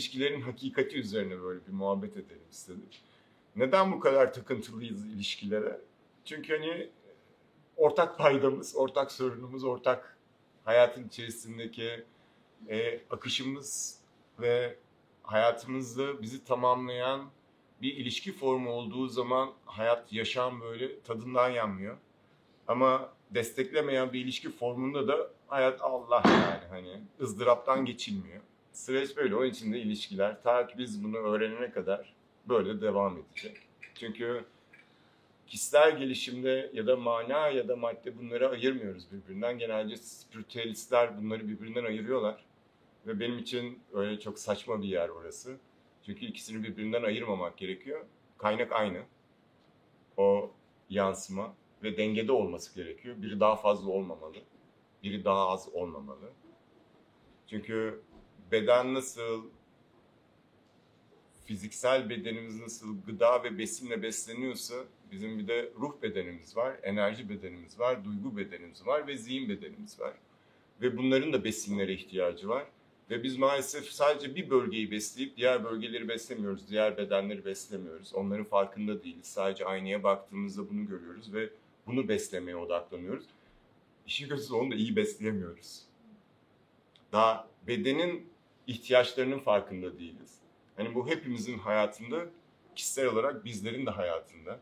ilişkilerin hakikati üzerine böyle bir muhabbet edelim istedik. Neden bu kadar takıntılıyız ilişkilere? Çünkü hani ortak paydamız, ortak sorunumuz, ortak hayatın içerisindeki e, akışımız ve hayatımızda bizi tamamlayan bir ilişki formu olduğu zaman hayat, yaşam böyle tadından yanmıyor. Ama desteklemeyen bir ilişki formunda da hayat Allah yani hani ızdıraptan geçilmiyor. Süreç böyle. Onun için de ilişkiler ta ki biz bunu öğrenene kadar böyle devam edecek. Çünkü kişisel gelişimde ya da mana ya da madde bunları ayırmıyoruz birbirinden. Genelde spiritüalistler bunları birbirinden ayırıyorlar. Ve benim için öyle çok saçma bir yer orası. Çünkü ikisini birbirinden ayırmamak gerekiyor. Kaynak aynı. O yansıma ve dengede olması gerekiyor. Biri daha fazla olmamalı. Biri daha az olmamalı. Çünkü beden nasıl, fiziksel bedenimiz nasıl gıda ve besinle besleniyorsa bizim bir de ruh bedenimiz var, enerji bedenimiz var, duygu bedenimiz var ve zihin bedenimiz var. Ve bunların da besinlere ihtiyacı var. Ve biz maalesef sadece bir bölgeyi besleyip diğer bölgeleri beslemiyoruz, diğer bedenleri beslemiyoruz. Onların farkında değiliz. Sadece aynaya baktığımızda bunu görüyoruz ve bunu beslemeye odaklanıyoruz. İşin kötüsü onu da iyi besleyemiyoruz. Daha bedenin ihtiyaçlarının farkında değiliz. Hani bu hepimizin hayatında, kişisel olarak bizlerin de hayatında.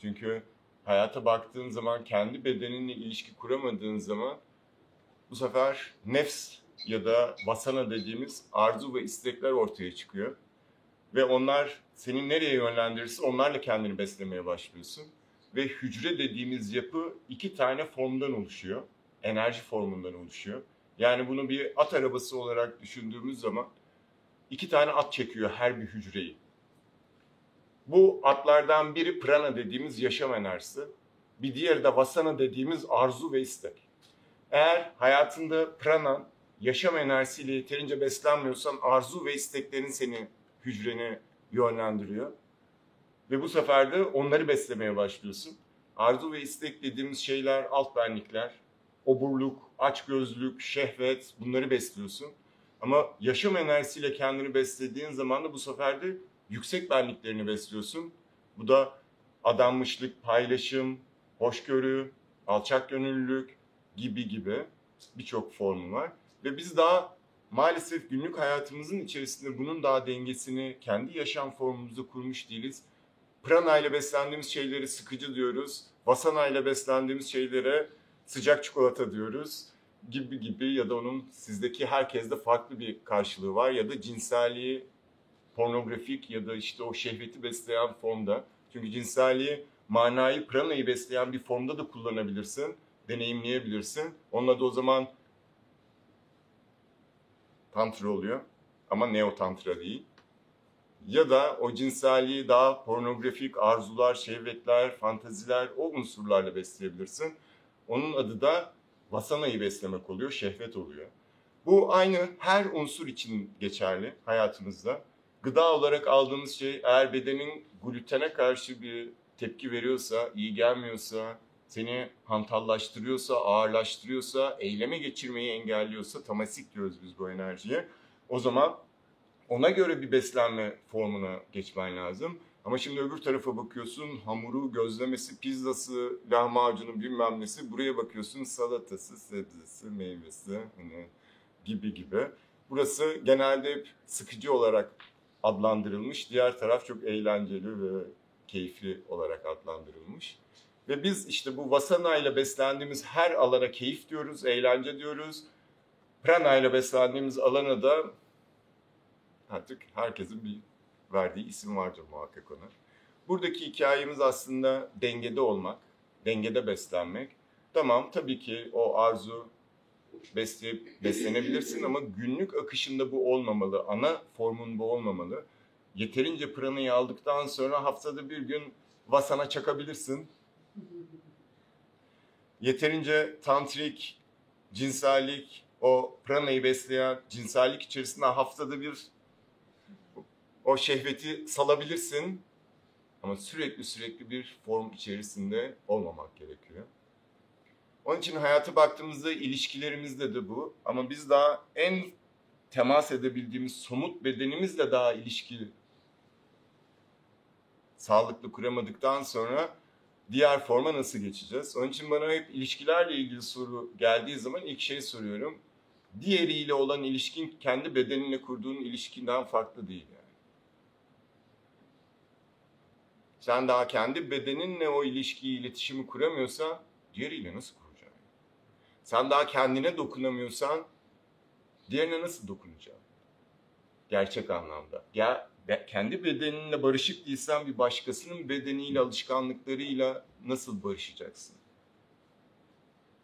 Çünkü hayata baktığın zaman, kendi bedeninle ilişki kuramadığın zaman bu sefer nefs ya da vasana dediğimiz arzu ve istekler ortaya çıkıyor. Ve onlar seni nereye yönlendirirse onlarla kendini beslemeye başlıyorsun. Ve hücre dediğimiz yapı iki tane formdan oluşuyor. Enerji formundan oluşuyor. Yani bunu bir at arabası olarak düşündüğümüz zaman iki tane at çekiyor her bir hücreyi. Bu atlardan biri prana dediğimiz yaşam enerjisi. Bir diğeri de vasana dediğimiz arzu ve istek. Eğer hayatında prana, yaşam enerjisiyle yeterince beslenmiyorsan arzu ve isteklerin seni hücreni yönlendiriyor. Ve bu sefer de onları beslemeye başlıyorsun. Arzu ve istek dediğimiz şeyler alt benlikler, oburluk, açgözlülük, şehvet bunları besliyorsun. Ama yaşam enerjisiyle kendini beslediğin zaman da bu sefer de yüksek benliklerini besliyorsun. Bu da adanmışlık, paylaşım, hoşgörü, alçak gönüllülük gibi gibi birçok formu var. Ve biz daha maalesef günlük hayatımızın içerisinde bunun daha dengesini kendi yaşam formumuzda kurmuş değiliz. Prana ile beslendiğimiz şeyleri sıkıcı diyoruz. Vasana ile beslendiğimiz şeylere sıcak çikolata diyoruz gibi gibi ya da onun sizdeki herkeste farklı bir karşılığı var ya da cinselliği pornografik ya da işte o şehveti besleyen formda. Çünkü cinselliği manayı, pranayı besleyen bir formda da kullanabilirsin, deneyimleyebilirsin. Onunla da o zaman tantra oluyor ama neo tantra değil. Ya da o cinselliği daha pornografik arzular, şehvetler, fantaziler o unsurlarla besleyebilirsin. Onun adı da vasanayı beslemek oluyor, şehvet oluyor. Bu aynı her unsur için geçerli hayatımızda. Gıda olarak aldığımız şey eğer bedenin glutene karşı bir tepki veriyorsa, iyi gelmiyorsa, seni hantallaştırıyorsa, ağırlaştırıyorsa, eyleme geçirmeyi engelliyorsa, tamasik diyoruz biz bu enerjiye. O zaman ona göre bir beslenme formuna geçmen lazım. Ama şimdi öbür tarafa bakıyorsun hamuru, gözlemesi, pizzası, lahmacunu bilmem nesi. Buraya bakıyorsun salatası, sebzesi, meyvesi hani gibi gibi. Burası genelde hep sıkıcı olarak adlandırılmış. Diğer taraf çok eğlenceli ve keyifli olarak adlandırılmış. Ve biz işte bu vasana ile beslendiğimiz her alana keyif diyoruz, eğlence diyoruz. Prana ile beslendiğimiz alana da artık herkesin bir verdiği isim vardır muhakkak ona. Buradaki hikayemiz aslında dengede olmak, dengede beslenmek. Tamam tabii ki o arzu besleyip beslenebilirsin ama günlük akışında bu olmamalı. Ana formun bu olmamalı. Yeterince pranayı aldıktan sonra haftada bir gün vasana çakabilirsin. Yeterince tantrik, cinsellik, o pranayı besleyen cinsellik içerisinde haftada bir o şehveti salabilirsin ama sürekli sürekli bir form içerisinde olmamak gerekiyor. Onun için hayata baktığımızda ilişkilerimizde de bu ama biz daha en temas edebildiğimiz somut bedenimizle daha ilişki sağlıklı kuramadıktan sonra diğer forma nasıl geçeceğiz? Onun için bana hep ilişkilerle ilgili soru geldiği zaman ilk şey soruyorum. Diğeriyle olan ilişkin kendi bedeninle kurduğun ilişkinden farklı değil yani. Sen daha kendi bedeninle o ilişkiyi, iletişimi kuramıyorsan diğeriyle nasıl kuracaksın? Sen daha kendine dokunamıyorsan diğerine nasıl dokunacaksın? Gerçek anlamda. Ya kendi bedeninle barışık değilsen bir başkasının bedeniyle, alışkanlıklarıyla nasıl barışacaksın?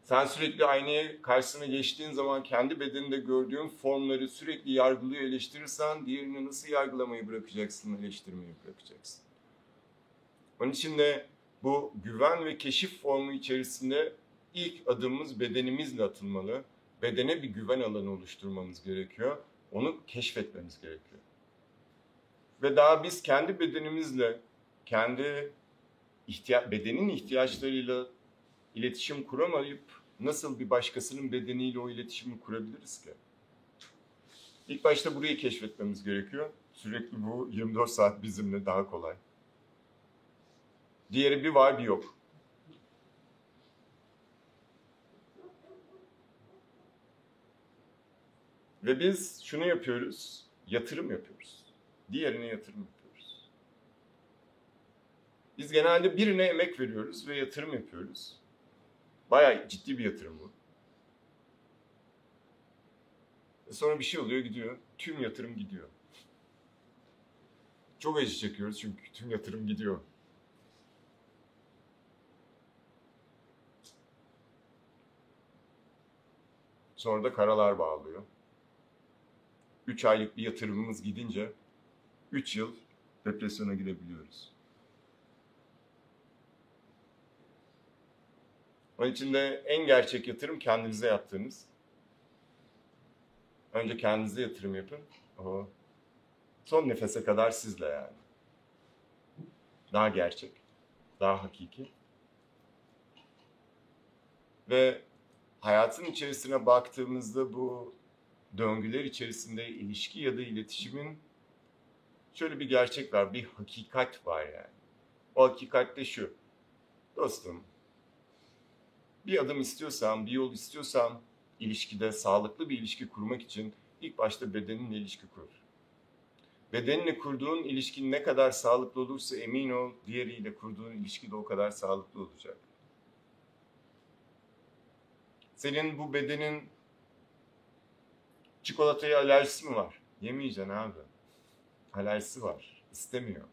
Sen sürekli aynaya karşısına geçtiğin zaman kendi bedeninde gördüğün formları sürekli yargılıyor, eleştirirsen diğerini nasıl yargılamayı bırakacaksın, eleştirmeyi bırakacaksın? Onun için de bu güven ve keşif formu içerisinde ilk adımımız bedenimizle atılmalı. Bedene bir güven alanı oluşturmamız gerekiyor. Onu keşfetmemiz gerekiyor. Ve daha biz kendi bedenimizle, kendi ihtiya bedenin ihtiyaçlarıyla iletişim kuramayıp nasıl bir başkasının bedeniyle o iletişimi kurabiliriz ki? İlk başta burayı keşfetmemiz gerekiyor. Sürekli bu 24 saat bizimle daha kolay. Diğeri bir var bir yok. Ve biz şunu yapıyoruz, yatırım yapıyoruz. Diğerine yatırım yapıyoruz. Biz genelde birine emek veriyoruz ve yatırım yapıyoruz. Bayağı ciddi bir yatırım bu. E sonra bir şey oluyor gidiyor. Tüm yatırım gidiyor. Çok acı çekiyoruz çünkü tüm yatırım gidiyor. Sonra da karalar bağlıyor. 3 aylık bir yatırımımız gidince 3 yıl depresyona girebiliyoruz. Onun için de en gerçek yatırım kendinize yaptığınız. Önce kendinize yatırım yapın. O son nefese kadar sizle yani. Daha gerçek, daha hakiki. Ve hayatın içerisine baktığımızda bu döngüler içerisinde ilişki ya da iletişimin şöyle bir gerçek var, bir hakikat var yani. O hakikat de şu. Dostum, bir adım istiyorsan, bir yol istiyorsan ilişkide sağlıklı bir ilişki kurmak için ilk başta bedeninle ilişki kur. Bedeninle kurduğun ilişkin ne kadar sağlıklı olursa emin ol diğeriyle kurduğun ilişki de o kadar sağlıklı olacak. Senin bu bedenin çikolataya alerjisi mi var? Yemeyeceksin abi. Alerjisi var. İstemiyor.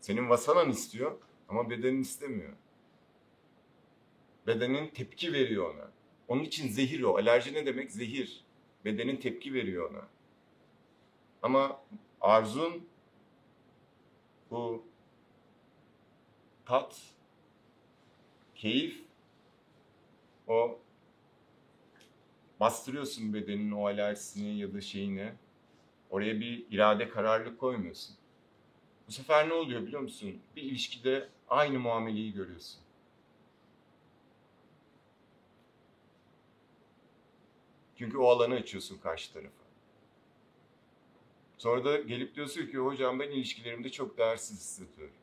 Senin vasanan istiyor ama bedenin istemiyor. Bedenin tepki veriyor ona. Onun için zehir o. Alerji ne demek? Zehir. Bedenin tepki veriyor ona. Ama arzun bu tat, keyif o bastırıyorsun bedenin o alerjisini ya da şeyini. Oraya bir irade kararlılık koymuyorsun. Bu sefer ne oluyor biliyor musun? Bir ilişkide aynı muameleyi görüyorsun. Çünkü o alanı açıyorsun karşı tarafa. Sonra da gelip diyorsun ki hocam ben ilişkilerimde çok değersiz hissediyorum.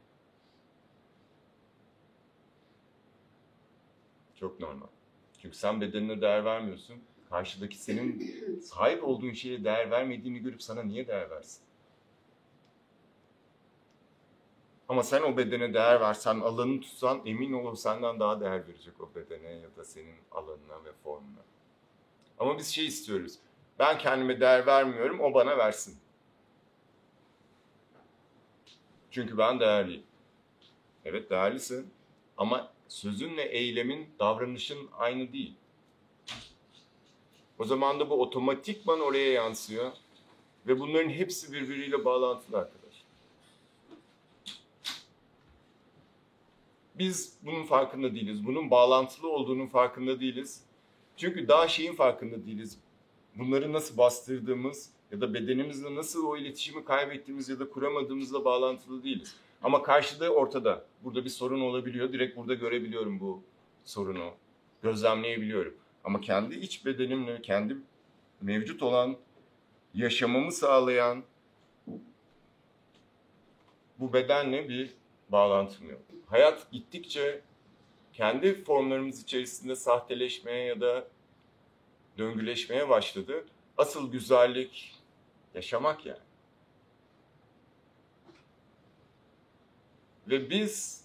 Çok normal. Çünkü sen bedenine değer vermiyorsun. Karşıdaki senin sahip olduğun şeye değer vermediğini görüp sana niye değer versin? Ama sen o bedene değer versen, alanını tutsan emin ol senden daha değer verecek o bedene ya da senin alanına ve formuna. Ama biz şey istiyoruz. Ben kendime değer vermiyorum, o bana versin. Çünkü ben değerliyim. Evet değerlisin ama sözünle eylemin, davranışın aynı değil. O zaman da bu otomatikman oraya yansıyor. Ve bunların hepsi birbiriyle bağlantılı arkadaşlar. Biz bunun farkında değiliz. Bunun bağlantılı olduğunun farkında değiliz. Çünkü daha şeyin farkında değiliz. Bunları nasıl bastırdığımız ya da bedenimizle nasıl o iletişimi kaybettiğimiz ya da kuramadığımızla bağlantılı değiliz. Ama karşıda ortada. Burada bir sorun olabiliyor. Direkt burada görebiliyorum bu sorunu. Gözlemleyebiliyorum. Ama kendi iç bedenimle, kendi mevcut olan yaşamamı sağlayan bu bedenle bir bağlantım yok. Hayat gittikçe kendi formlarımız içerisinde sahteleşmeye ya da döngüleşmeye başladı. Asıl güzellik yaşamak yani. Ve biz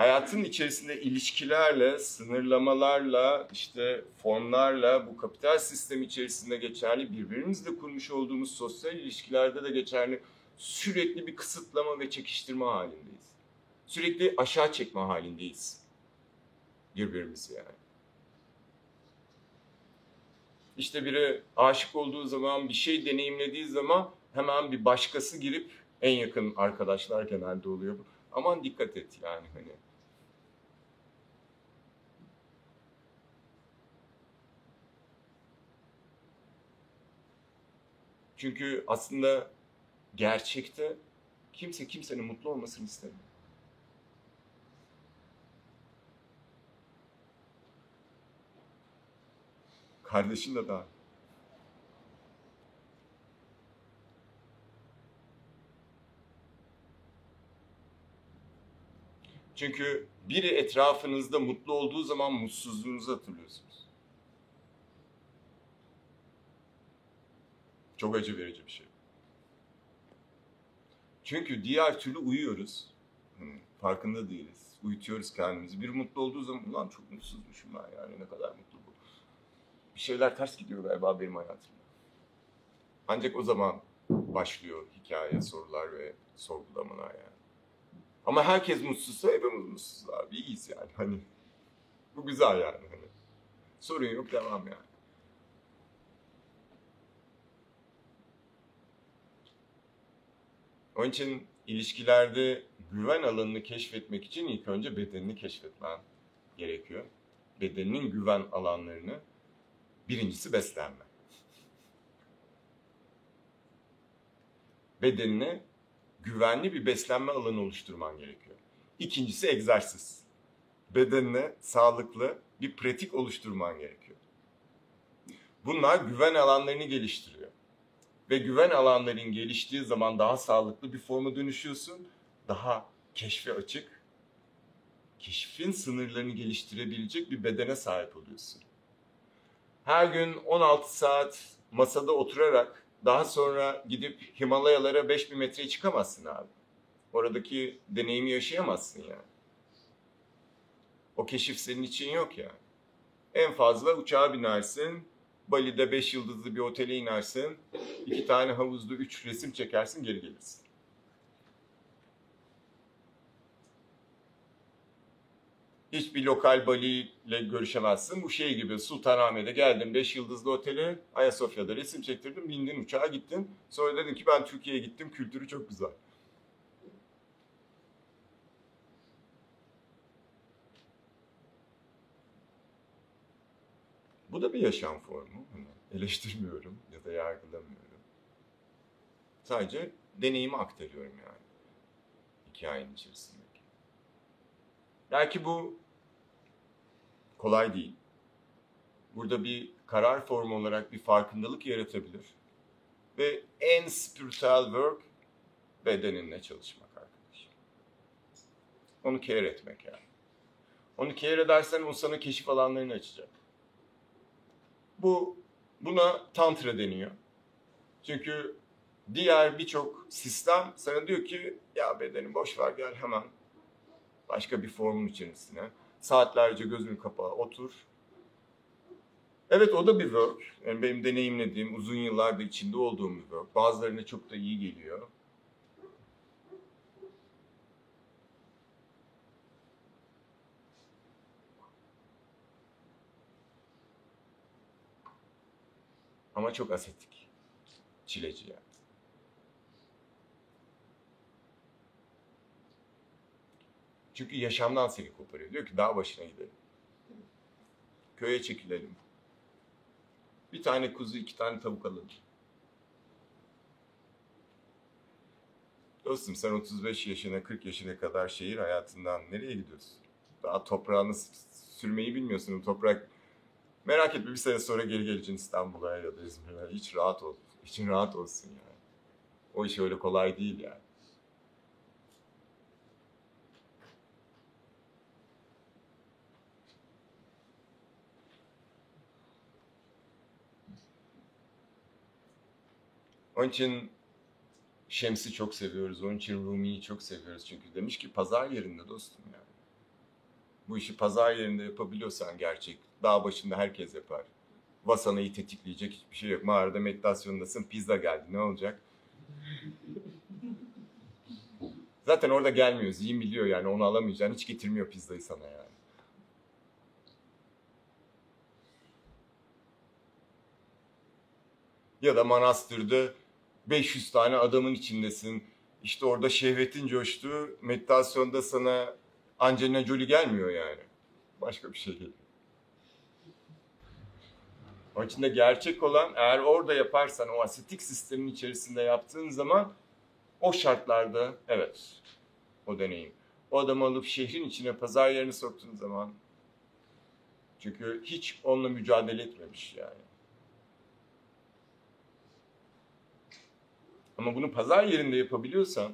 hayatın içerisinde ilişkilerle, sınırlamalarla, işte formlarla, bu kapital sistem içerisinde geçerli, birbirimizle kurmuş olduğumuz sosyal ilişkilerde de geçerli sürekli bir kısıtlama ve çekiştirme halindeyiz. Sürekli aşağı çekme halindeyiz birbirimizi yani. İşte biri aşık olduğu zaman, bir şey deneyimlediği zaman hemen bir başkası girip en yakın arkadaşlar genelde oluyor. Aman dikkat et yani hani. Çünkü aslında gerçekte kimse kimsenin mutlu olmasını istemiyor. Kardeşin de dahil. Çünkü biri etrafınızda mutlu olduğu zaman mutsuzluğunuzu hatırlıyorsunuz. Çok acı verici bir şey. Çünkü diğer türlü uyuyoruz. Hani farkında değiliz. Uyutuyoruz kendimizi. Bir mutlu olduğu zaman ulan çok mutsuzmuşum ben yani ne kadar mutlu bu. Bir şeyler ters gidiyor galiba benim hayatımda. Ancak o zaman başlıyor hikaye, sorular ve sorgulamalar yani. Ama herkes mutsuzsa hepimiz mutsuzuz abi. İyiyiz yani hani. Bu güzel yani hani. Sorun yok devam yani. Onun için ilişkilerde güven alanını keşfetmek için ilk önce bedenini keşfetmen gerekiyor. Bedeninin güven alanlarını birincisi beslenme. Bedenine güvenli bir beslenme alanı oluşturman gerekiyor. İkincisi egzersiz. Bedenine sağlıklı bir pratik oluşturman gerekiyor. Bunlar güven alanlarını geliştiriyor. Ve güven alanların geliştiği zaman daha sağlıklı bir forma dönüşüyorsun. Daha keşfe açık, keşfin sınırlarını geliştirebilecek bir bedene sahip oluyorsun. Her gün 16 saat masada oturarak daha sonra gidip Himalayalara 5000 metreye çıkamazsın abi. Oradaki deneyimi yaşayamazsın yani. O keşif senin için yok yani. En fazla uçağa binersin, Bali'de 5 yıldızlı bir otele inersin, iki tane havuzlu 3 resim çekersin, geri gelirsin. Hiçbir lokal Bali ile görüşemezsin. Bu şey gibi Sultanahmet'e geldin 5 yıldızlı otele, Ayasofya'da resim çektirdim, bindin uçağa gittin. Sonra dedin ki ben Türkiye'ye gittim, kültürü çok güzel. Bu da bir yaşam formu. Hani eleştirmiyorum ya da yargılamıyorum. Sadece deneyimi aktarıyorum yani hikayenin içerisindeki. Belki bu kolay değil. Burada bir karar formu olarak bir farkındalık yaratabilir. Ve en spiritual work bedeninle çalışmak arkadaşım. Onu care etmek yani. Onu care edersen o sana keşif alanlarını açacak. Bu buna tantra deniyor. Çünkü diğer birçok sistem sana diyor ki ya bedenin boş ver gel hemen başka bir formun içerisine. Saatlerce gözünü kapağı otur. Evet o da bir work. Yani benim deneyimlediğim, uzun yıllarda içinde olduğum bir work. Bazılarına çok da iyi geliyor. Ama çok asetik. Çileci yani. Çünkü yaşamdan seni koparıyor. Diyor ki dağ başına gidelim. Köye çekilelim. Bir tane kuzu, iki tane tavuk alalım. Dostum sen 35 yaşına, 40 yaşına kadar şehir hayatından nereye gidiyorsun? Daha toprağını sürmeyi bilmiyorsun. Toprak Merak etme bir sene sonra geri geleceksin İstanbul'a ya da İzmir'e. Hiç rahat ol. İçin rahat olsun yani. O iş öyle kolay değil yani. Onun için Şems'i çok seviyoruz. Onun için Rumi'yi çok seviyoruz. Çünkü demiş ki pazar yerinde dostum yani. Bu işi pazar yerinde yapabiliyorsan gerçek. Dağ başında herkes yapar. Vasanayı tetikleyecek hiçbir şey yok. Mağarada meditasyondasın pizza geldi ne olacak? Zaten orada gelmiyor. Zihin biliyor yani onu alamayacağını hiç getirmiyor pizzayı sana yani. Ya da manastırda 500 tane adamın içindesin. İşte orada şehvetin coştu. Meditasyonda sana Angelina Jolie gelmiyor yani. Başka bir şey geliyor. Onun için de gerçek olan eğer orada yaparsan o asetik sistemin içerisinde yaptığın zaman o şartlarda evet o deneyim. O adamı alıp şehrin içine pazar yerine soktuğun zaman çünkü hiç onunla mücadele etmemiş yani. Ama bunu pazar yerinde yapabiliyorsan,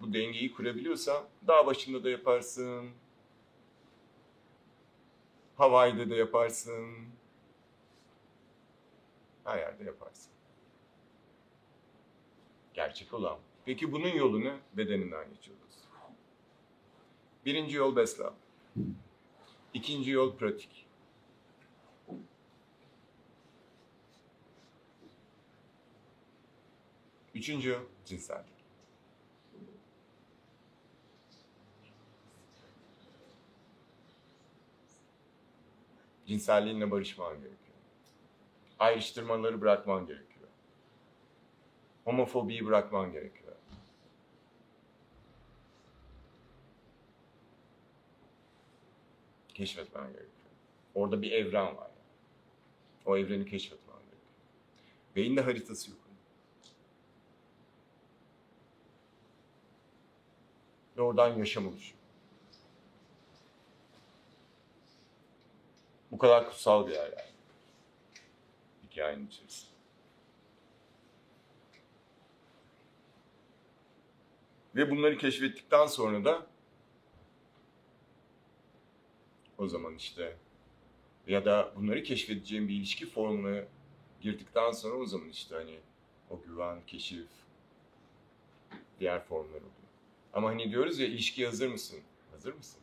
bu dengeyi kurabiliyorsan dağ başında da yaparsın. Hawaii'de de yaparsın. Her yerde yaparsın. Gerçek olan. Peki bunun yolu ne? Bedeninden geçiyoruz. Birinci yol beslenme. İkinci yol pratik. Üçüncü cinsellik. Cinselliğinle barışman gerekiyor. Ayrıştırmaları bırakman gerekiyor. Homofobiyi bırakman gerekiyor. Keşfetmen gerekiyor. Orada bir evren var. O evreni keşfetmen gerekiyor. Beyinde haritası yok. ve oradan yaşam oluşuyor. Kadar kutsal bir yer yani. Hikayenin içerisinde. Ve bunları keşfettikten sonra da o zaman işte ya da bunları keşfedeceğim bir ilişki formuna girdikten sonra o zaman işte hani o güven, keşif, diğer formlar oluyor. Ama hani diyoruz ya ilişkiye hazır mısın? Hazır mısın?